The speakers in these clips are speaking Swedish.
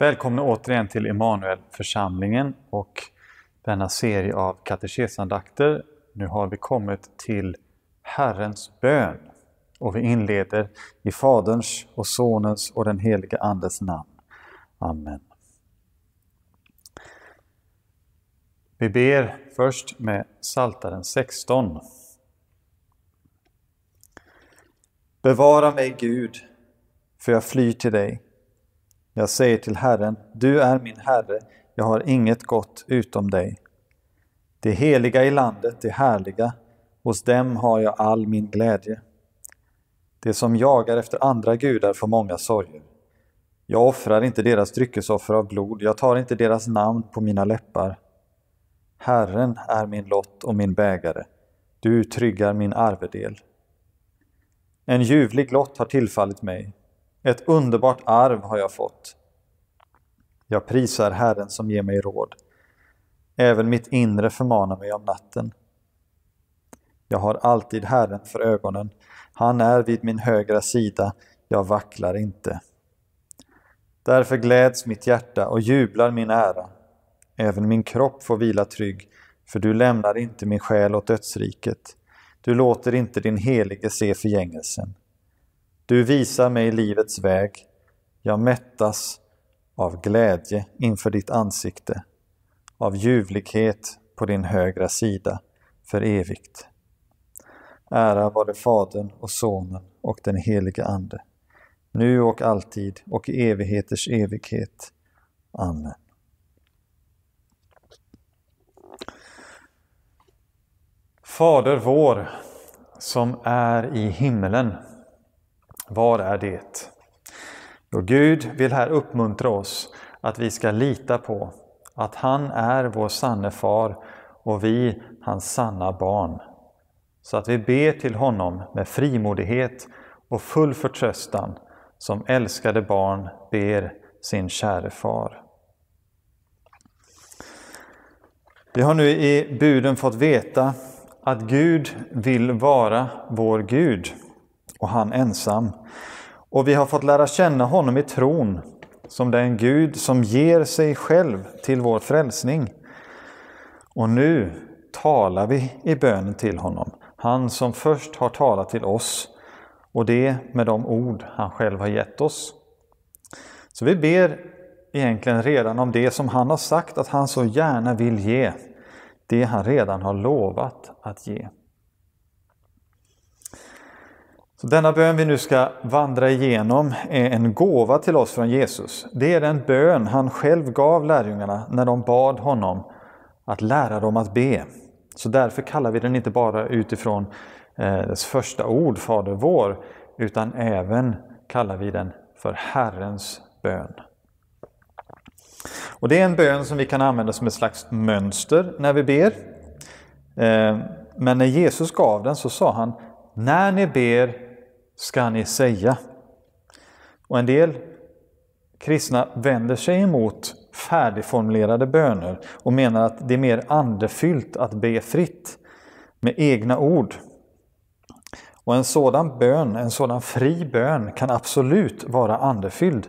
Välkomna återigen till Emanuelförsamlingen och denna serie av katekesandakter. Nu har vi kommit till Herrens bön och vi inleder i Faderns och Sonens och den helige Andes namn. Amen. Vi ber först med Saltaren 16. Bevara mig Gud, för jag flyr till dig. Jag säger till Herren, du är min Herre, jag har inget gott utom dig. Det heliga i landet, det härliga, hos dem har jag all min glädje. Det som jagar efter andra gudar får många sorger. Jag offrar inte deras dryckesoffer av blod, jag tar inte deras namn på mina läppar. Herren är min lott och min bägare, du tryggar min arvedel. En ljuvlig lott har tillfallit mig, ett underbart arv har jag fått. Jag prisar Herren som ger mig råd. Även mitt inre förmanar mig om natten. Jag har alltid Herren för ögonen. Han är vid min högra sida, jag vacklar inte. Därför gläds mitt hjärta och jublar min ära. Även min kropp får vila trygg, för du lämnar inte min själ åt dödsriket. Du låter inte din helige se förgängelsen. Du visar mig livets väg. Jag mättas av glädje inför ditt ansikte, av ljuvlighet på din högra sida för evigt. Ära vare Fadern och Sonen och den helige Ande, nu och alltid och i evigheters evighet. Amen. Fader vår, som är i himmelen. Var är det? Och Gud vill här uppmuntra oss att vi ska lita på att han är vår sanne far och vi hans sanna barn. Så att vi ber till honom med frimodighet och full förtröstan som älskade barn ber sin käre far. Vi har nu i buden fått veta att Gud vill vara vår Gud och han ensam. Och vi har fått lära känna honom i tron som den Gud som ger sig själv till vår frälsning. Och nu talar vi i bönen till honom, han som först har talat till oss och det med de ord han själv har gett oss. Så vi ber egentligen redan om det som han har sagt att han så gärna vill ge, det han redan har lovat att ge. Så denna bön vi nu ska vandra igenom är en gåva till oss från Jesus. Det är den bön han själv gav lärjungarna när de bad honom att lära dem att be. Så därför kallar vi den inte bara utifrån eh, dess första ord, Fader vår, utan även kallar vi den för Herrens bön. Och Det är en bön som vi kan använda som ett slags mönster när vi ber. Eh, men när Jesus gav den så sa han, när ni ber ska ni säga. Och en del kristna vänder sig emot färdigformulerade böner och menar att det är mer andefyllt att be fritt med egna ord. Och en sådan bön, en sådan fri bön kan absolut vara andefylld.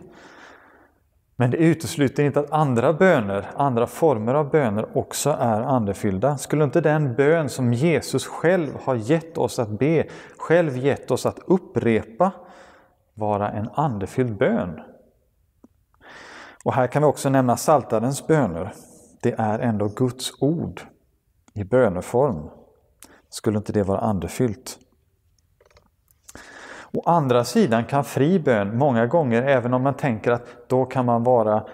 Men det utesluter inte att andra böner, andra former av böner också är andefyllda. Skulle inte den bön som Jesus själv har gett oss att be, själv gett oss att upprepa, vara en andefylld bön? Och här kan vi också nämna Saltarens böner. Det är ändå Guds ord i böneform. Skulle inte det vara andefyllt? Å andra sidan kan fri bön många gånger, även om man tänker att då kan man vara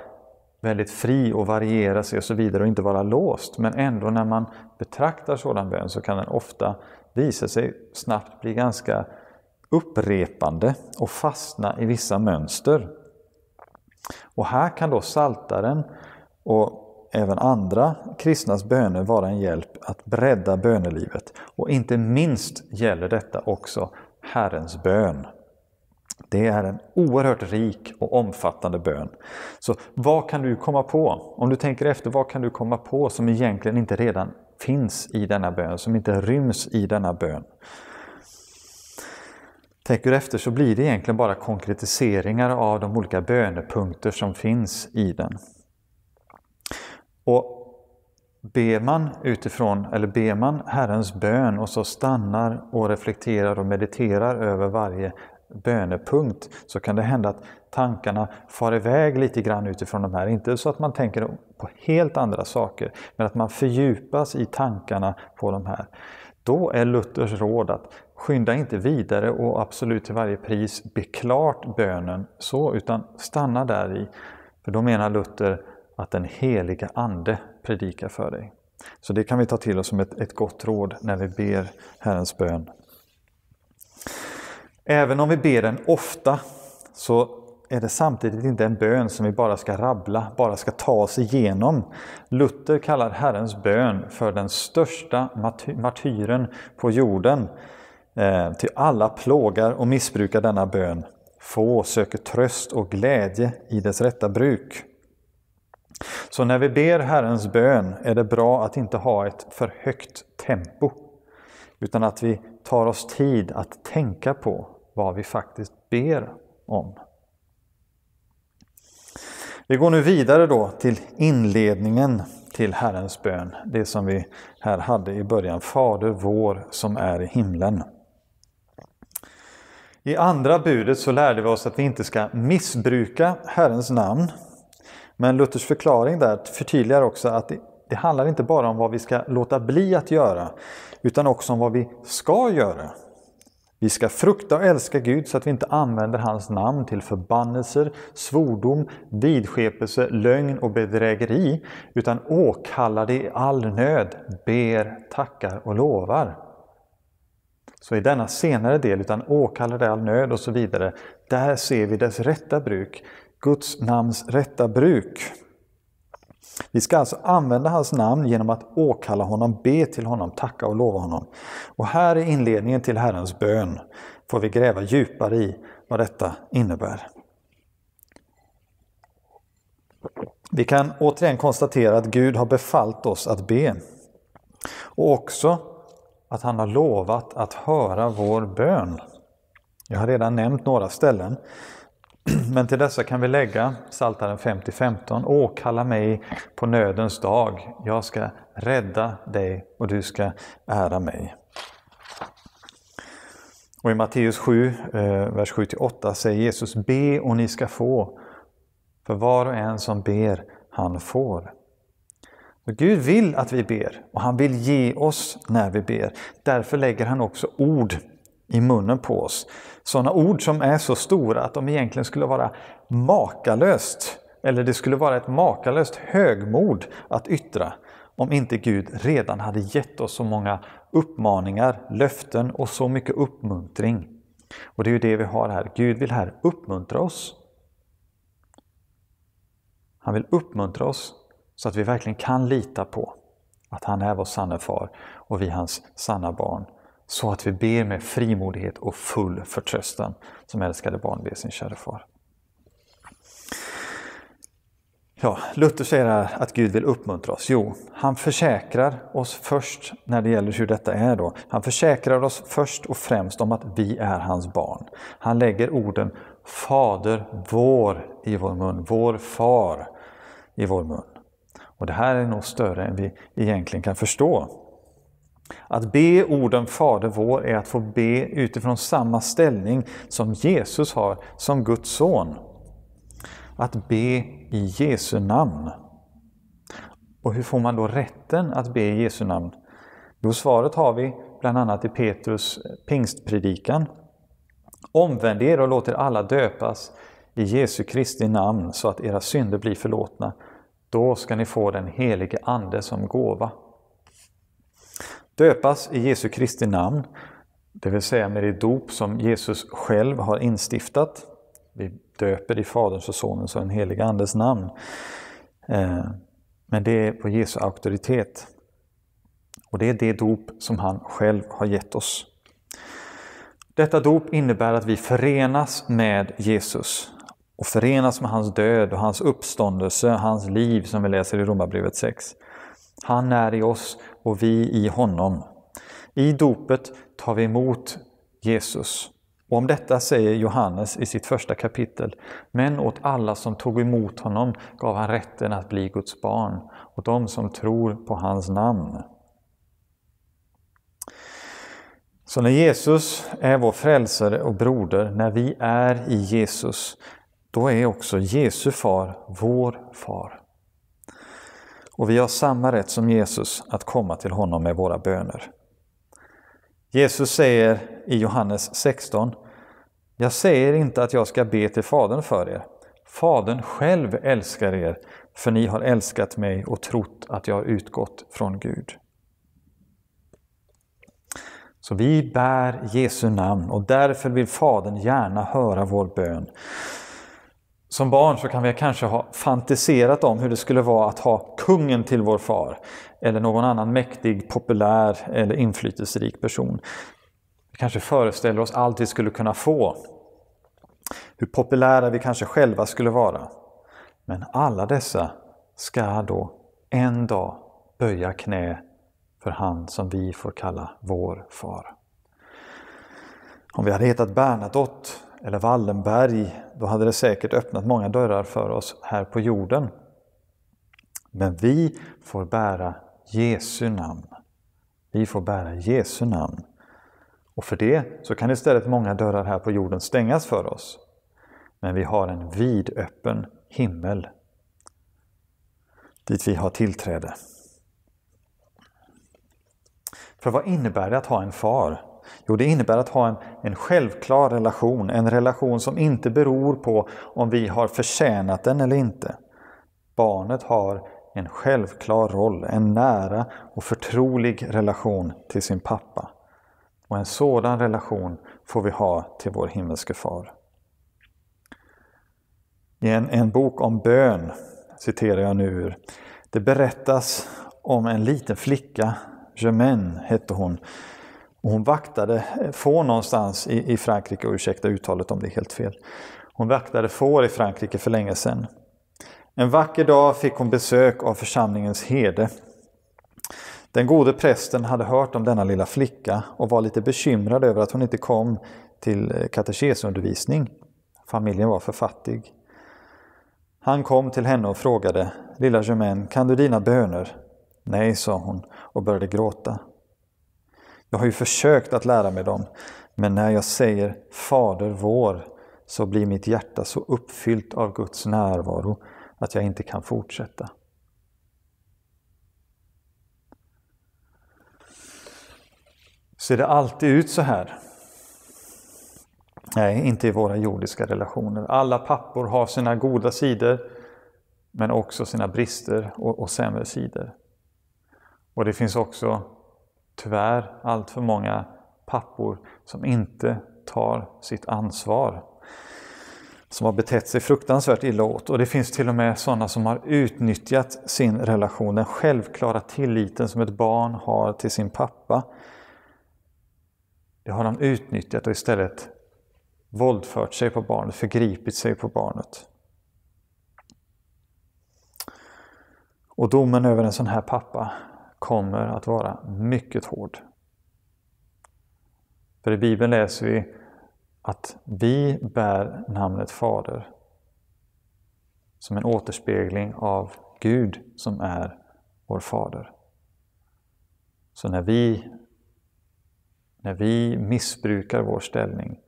väldigt fri och variera sig och så vidare och inte vara låst, men ändå när man betraktar sådan bön så kan den ofta visa sig snabbt bli ganska upprepande och fastna i vissa mönster. Och här kan då saltaren och även andra kristnas böner vara en hjälp att bredda bönelivet. Och inte minst gäller detta också Herrens bön. Det är en oerhört rik och omfattande bön. Så vad kan du komma på? Om du tänker efter, vad kan du komma på som egentligen inte redan finns i denna bön, som inte ryms i denna bön? tänker du efter så blir det egentligen bara konkretiseringar av de olika bönepunkter som finns i den. Och ber man utifrån, eller ber man Herrens bön och så stannar och reflekterar och mediterar över varje bönepunkt så kan det hända att tankarna far iväg lite grann utifrån de här. Inte så att man tänker på helt andra saker, men att man fördjupas i tankarna på de här. Då är Luthers råd att skynda inte vidare och absolut till varje pris be klart bönen så, utan stanna där i. För då menar Luther att den heliga Ande predikar för dig. Så det kan vi ta till oss som ett, ett gott råd när vi ber Herrens bön. Även om vi ber den ofta så är det samtidigt inte en bön som vi bara ska rabbla, bara ska ta oss igenom. Luther kallar Herrens bön för den största martyren på jorden. Eh, till alla plågar och missbrukar denna bön. Få söker tröst och glädje i dess rätta bruk. Så när vi ber Herrens bön är det bra att inte ha ett för högt tempo, utan att vi tar oss tid att tänka på vad vi faktiskt ber om. Vi går nu vidare då till inledningen till Herrens bön, det som vi här hade i början, Fader vår som är i himlen. I andra budet så lärde vi oss att vi inte ska missbruka Herrens namn. Men Luthers förklaring där förtydligar också att det, det handlar inte bara om vad vi ska låta bli att göra, utan också om vad vi ska göra. Vi ska frukta och älska Gud så att vi inte använder hans namn till förbannelser, svordom, vidskepelse, lögn och bedrägeri, utan åkallar det i all nöd, ber, tackar och lovar. Så i denna senare del, utan åkallar det i all nöd och så vidare, där ser vi dess rätta bruk, Guds namns rätta bruk. Vi ska alltså använda hans namn genom att åkalla honom, be till honom, tacka och lova honom. Och här i inledningen till Herrens bön får vi gräva djupare i vad detta innebär. Vi kan återigen konstatera att Gud har befallt oss att be. Och också att han har lovat att höra vår bön. Jag har redan nämnt några ställen. Men till dessa kan vi lägga Psaltaren 50.15. Åkalla mig på nödens dag. Jag ska rädda dig och du ska ära mig. Och i Matteus 7, eh, vers 7-8 säger Jesus Be och ni ska få. För var och en som ber, han får. Och Gud vill att vi ber och han vill ge oss när vi ber. Därför lägger han också ord i munnen på oss. Sådana ord som är så stora att de egentligen skulle vara makalöst, eller det skulle vara ett makalöst högmod att yttra om inte Gud redan hade gett oss så många uppmaningar, löften och så mycket uppmuntring. Och det är ju det vi har här. Gud vill här uppmuntra oss. Han vill uppmuntra oss så att vi verkligen kan lita på att han är vår sanne far och vi hans sanna barn så att vi ber med frimodighet och full förtröstan som älskade barn ber sin kära far. Ja, Luther säger att Gud vill uppmuntra oss. Jo, han försäkrar oss först när det gäller hur detta är då. Han försäkrar oss först och främst om att vi är hans barn. Han lägger orden Fader vår i vår mun, vår far i vår mun. Och det här är nog större än vi egentligen kan förstå. Att be orden Fader vår är att få be utifrån samma ställning som Jesus har som Guds son. Att be i Jesu namn. Och hur får man då rätten att be i Jesu namn? Jo, svaret har vi bland annat i Petrus pingstpredikan. Omvänd er och låt er alla döpas i Jesu Kristi namn så att era synder blir förlåtna. Då ska ni få den helige Ande som gåva. Döpas i Jesu Kristi namn, det vill säga med det dop som Jesus själv har instiftat. Vi döper i Faderns och Sonens och den helige Andes namn. Eh, men det är på Jesu auktoritet. Och det är det dop som han själv har gett oss. Detta dop innebär att vi förenas med Jesus och förenas med hans död och hans uppståndelse, hans liv som vi läser i Romarbrevet 6. Han är i oss och vi i honom. I dopet tar vi emot Jesus Och om detta säger Johannes i sitt första kapitel. Men åt alla som tog emot honom gav han rätten att bli Guds barn, och de som tror på hans namn. Så när Jesus är vår frälsare och broder, när vi är i Jesus, då är också Jesu far vår far. Och vi har samma rätt som Jesus att komma till honom med våra böner. Jesus säger i Johannes 16 Jag säger inte att jag ska be till Fadern för er. Fadern själv älskar er, för ni har älskat mig och trott att jag har utgått från Gud. Så vi bär Jesu namn och därför vill Fadern gärna höra vår bön. Som barn så kan vi kanske ha fantiserat om hur det skulle vara att ha kungen till vår far eller någon annan mäktig, populär eller inflytelserik person. Vi kanske föreställer oss allt vi skulle kunna få. Hur populära vi kanske själva skulle vara. Men alla dessa ska då en dag böja knä för han som vi får kalla vår far. Om vi hade hetat Bernadotte eller Wallenberg, då hade det säkert öppnat många dörrar för oss här på jorden. Men vi får bära Jesu namn. Vi får bära Jesu namn. Och för det så kan istället många dörrar här på jorden stängas för oss. Men vi har en vidöppen himmel dit vi har tillträde. För vad innebär det att ha en far? Jo, det innebär att ha en, en självklar relation, en relation som inte beror på om vi har förtjänat den eller inte. Barnet har en självklar roll, en nära och förtrolig relation till sin pappa. Och en sådan relation får vi ha till vår himmelske far. I en, en bok om bön citerar jag nu ur. Det berättas om en liten flicka, Germaine hette hon, och hon vaktade eh, får någonstans i, i Frankrike, och ursäkta uttalet om det är helt fel. Hon vaktade får i Frankrike för länge sedan. En vacker dag fick hon besök av församlingens herde. Den gode prästen hade hört om denna lilla flicka och var lite bekymrad över att hon inte kom till eh, katekesundervisning. Familjen var för fattig. Han kom till henne och frågade, lilla Germaine, kan du dina böner? Nej, sa hon och började gråta. Jag har ju försökt att lära mig dem, men när jag säger Fader vår så blir mitt hjärta så uppfyllt av Guds närvaro att jag inte kan fortsätta. Ser det alltid ut så här? Nej, inte i våra jordiska relationer. Alla pappor har sina goda sidor, men också sina brister och, och sämre sidor. Och det finns också tyvärr allt för många pappor som inte tar sitt ansvar. Som har betett sig fruktansvärt illa åt. Och det finns till och med sådana som har utnyttjat sin relation, den självklara tilliten som ett barn har till sin pappa. Det har de utnyttjat och istället våldfört sig på barnet, förgripit sig på barnet. Och domen över en sån här pappa kommer att vara mycket hård. För i Bibeln läser vi att vi bär namnet Fader som en återspegling av Gud som är vår Fader. Så när vi, när vi missbrukar vår ställning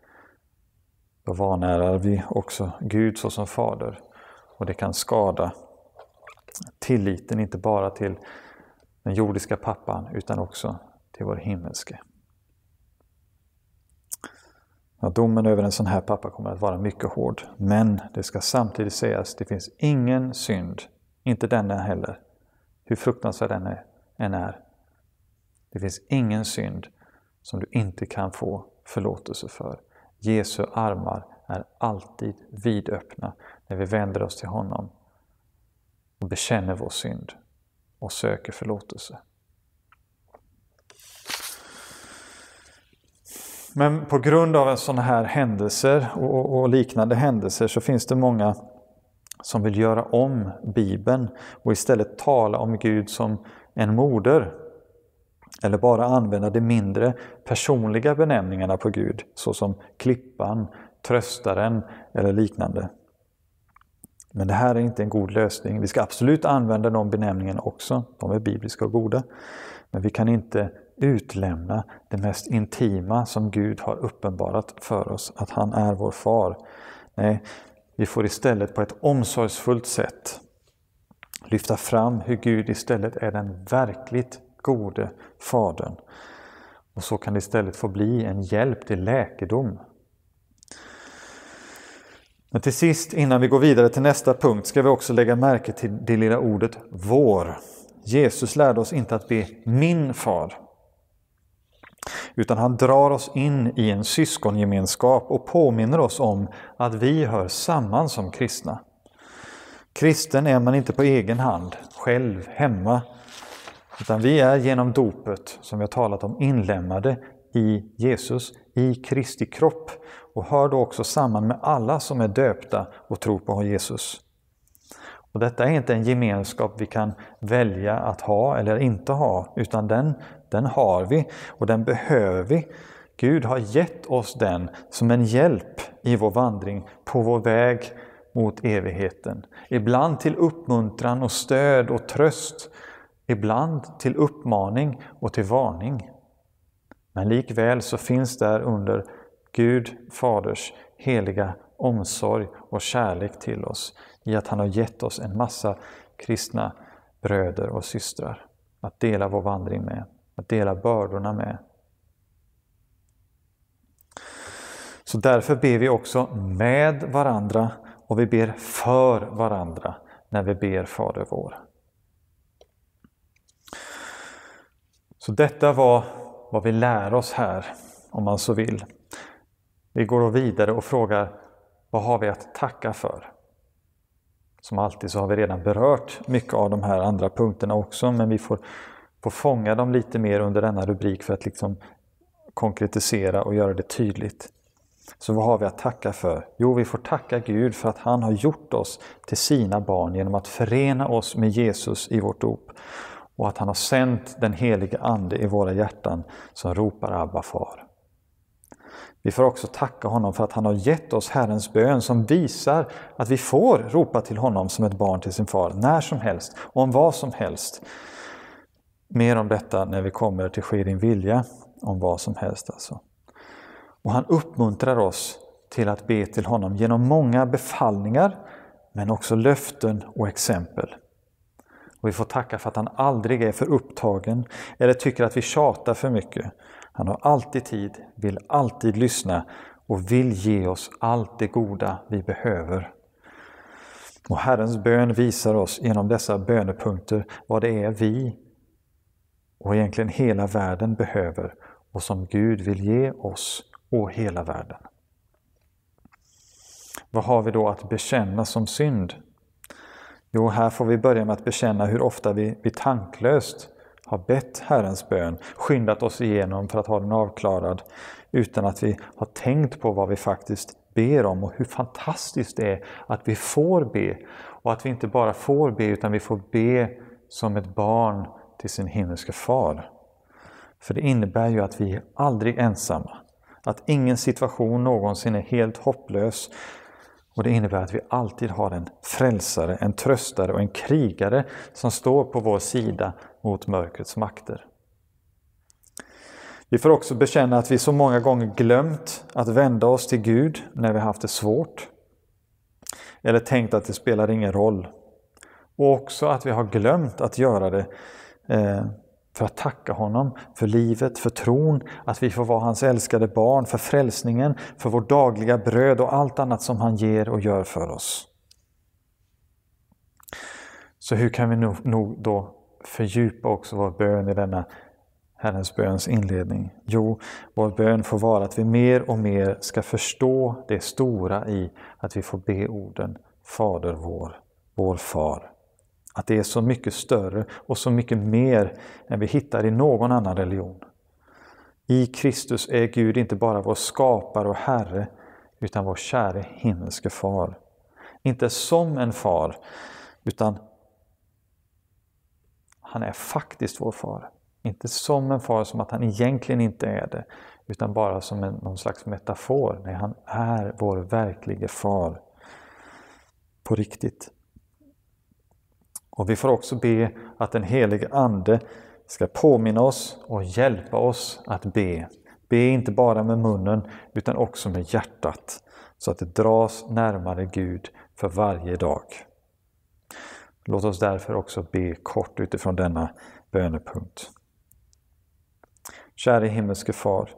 då vanärar vi också Gud såsom Fader och det kan skada tilliten inte bara till den jordiska pappan utan också till vår himmelske. Ja, domen över en sån här pappa kommer att vara mycket hård. Men det ska samtidigt sägas, det finns ingen synd, inte denna heller, hur fruktansvärd den än är. Det finns ingen synd som du inte kan få förlåtelse för. Jesu armar är alltid vidöppna när vi vänder oss till honom och bekänner vår synd och söker förlåtelse. Men på grund av sådana här händelser och, och, liknande händelser så finns det många som vill göra om Bibeln och istället tala om Gud som en moder. eller bara använda de mindre personliga benämningarna på Gud, såsom klippan, tröstaren eller liknande. Men det här är inte en god lösning. Vi ska absolut använda de benämningarna också, de är bibliska och goda. Men vi kan inte utlämna det mest intima som Gud har uppenbarat för oss, att han är vår far. Nej, vi får istället på ett omsorgsfullt sätt lyfta fram hur Gud istället är den verkligt gode Fadern. Och så kan det istället få bli en hjälp till läkedom. Men till sist, innan vi går vidare till nästa punkt, ska vi också lägga märke till det lilla ordet vår. Jesus lärde oss inte att be min far, utan han drar oss in i en syskongemenskap och påminner oss om att vi hör samman som kristna. Kristen är man inte på egen hand, själv, hemma, utan vi är genom dopet, som vi har talat om, inlämnade i Jesus, i Kristi kropp och hör då också samman med alla som är döpta och tror på Jesus. Och Detta är inte en gemenskap vi kan välja att ha eller inte ha, utan den, den har vi och den behöver vi. Gud har gett oss den som en hjälp i vår vandring på vår väg mot evigheten. Ibland till uppmuntran och stöd och tröst, ibland till uppmaning och till varning. Men likväl så finns där under Gud Faders heliga omsorg och kärlek till oss i att han har gett oss en massa kristna bröder och systrar att dela vår vandring med, att dela bördorna med. Så därför ber vi också med varandra och vi ber för varandra när vi ber Fader vår. Så detta var vad vi lär oss här, om man så vill. Vi går vidare och frågar, vad har vi att tacka för? Som alltid så har vi redan berört mycket av de här andra punkterna också, men vi får, får fånga dem lite mer under denna rubrik för att liksom konkretisera och göra det tydligt. Så vad har vi att tacka för? Jo, vi får tacka Gud för att han har gjort oss till sina barn genom att förena oss med Jesus i vårt dop och att han har sänt den helige Ande i våra hjärtan som ropar Abba far. Vi får också tacka honom för att han har gett oss Herrens bön som visar att vi får ropa till honom som ett barn till sin far när som helst, om vad som helst. Mer om detta när vi kommer till Ske din vilja, om vad som helst alltså. Och han uppmuntrar oss till att be till honom genom många befallningar, men också löften och exempel. Och vi får tacka för att han aldrig är för upptagen eller tycker att vi tjatar för mycket. Han har alltid tid, vill alltid lyssna och vill ge oss allt det goda vi behöver. Och Herrens bön visar oss genom dessa bönepunkter vad det är vi och egentligen hela världen behöver och som Gud vill ge oss och hela världen. Vad har vi då att bekänna som synd? Jo, här får vi börja med att bekänna hur ofta vi, vi tanklöst har bett Herrens bön, skyndat oss igenom för att ha den avklarad, utan att vi har tänkt på vad vi faktiskt ber om och hur fantastiskt det är att vi får be. Och att vi inte bara får be, utan vi får be som ett barn till sin himmelske far. För det innebär ju att vi är aldrig ensamma. Att ingen situation någonsin är helt hopplös. Och det innebär att vi alltid har en frälsare, en tröstare och en krigare som står på vår sida mot mörkrets makter. Vi får också bekänna att vi så många gånger glömt att vända oss till Gud när vi haft det svårt. Eller tänkt att det spelar ingen roll. Och också att vi har glömt att göra det eh, för att tacka honom för livet, för tron, att vi får vara hans älskade barn, för frälsningen, för vårt dagliga bröd och allt annat som han ger och gör för oss. Så hur kan vi nog då fördjupa också vår bön i denna Herrens böns inledning? Jo, vår bön får vara att vi mer och mer ska förstå det stora i att vi får be orden Fader vår, vår far. Att det är så mycket större och så mycket mer än vi hittar i någon annan religion. I Kristus är Gud inte bara vår skapare och Herre, utan vår käre himmelske far. Inte som en far, utan han är faktiskt vår far. Inte som en far som att han egentligen inte är det, utan bara som en, någon slags metafor. Nej, han är vår verklige far på riktigt. Och vi får också be att den helige Ande ska påminna oss och hjälpa oss att be. Be inte bara med munnen utan också med hjärtat så att det dras närmare Gud för varje dag. Låt oss därför också be kort utifrån denna bönepunkt. Käre himmelske Far,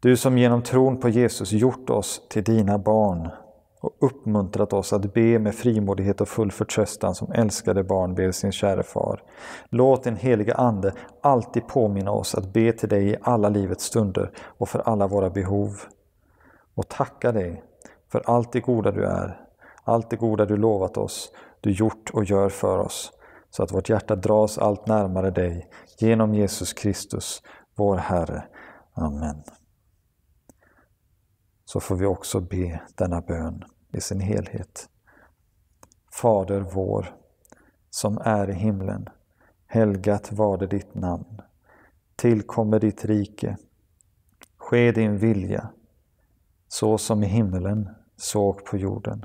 du som genom tron på Jesus gjort oss till dina barn och uppmuntrat oss att be med frimodighet och full förtröstan som älskade barn ber sin käre far. Låt din heliga Ande alltid påminna oss att be till dig i alla livets stunder och för alla våra behov. Och tacka dig för allt det goda du är, allt det goda du lovat oss, du gjort och gör för oss, så att vårt hjärta dras allt närmare dig genom Jesus Kristus, vår Herre. Amen så får vi också be denna bön i sin helhet. Fader vår, som är i himlen. Helgat varde ditt namn. Tillkommer ditt rike. Ske din vilja, så som i himmelen, så och på jorden.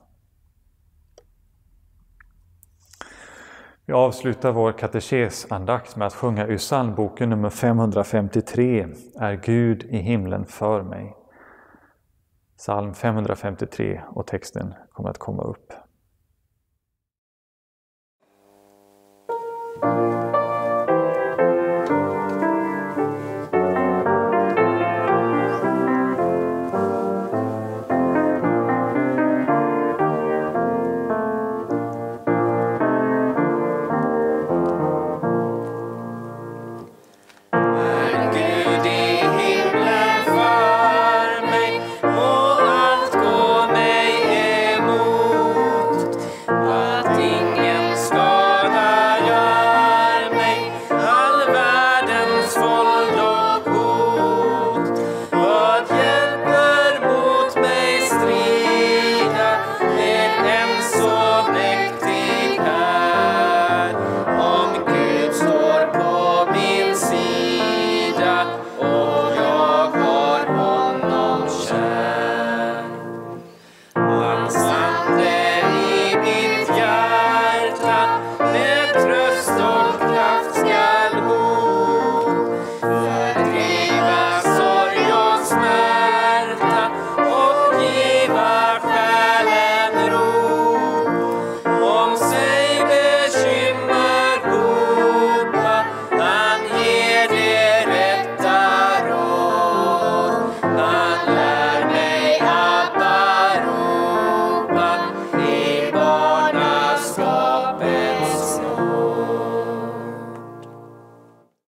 Vi avslutar vår katekesandakt med att sjunga ur psalmboken nummer 553, Är Gud i himlen för mig. Psalm 553 och texten kommer att komma upp.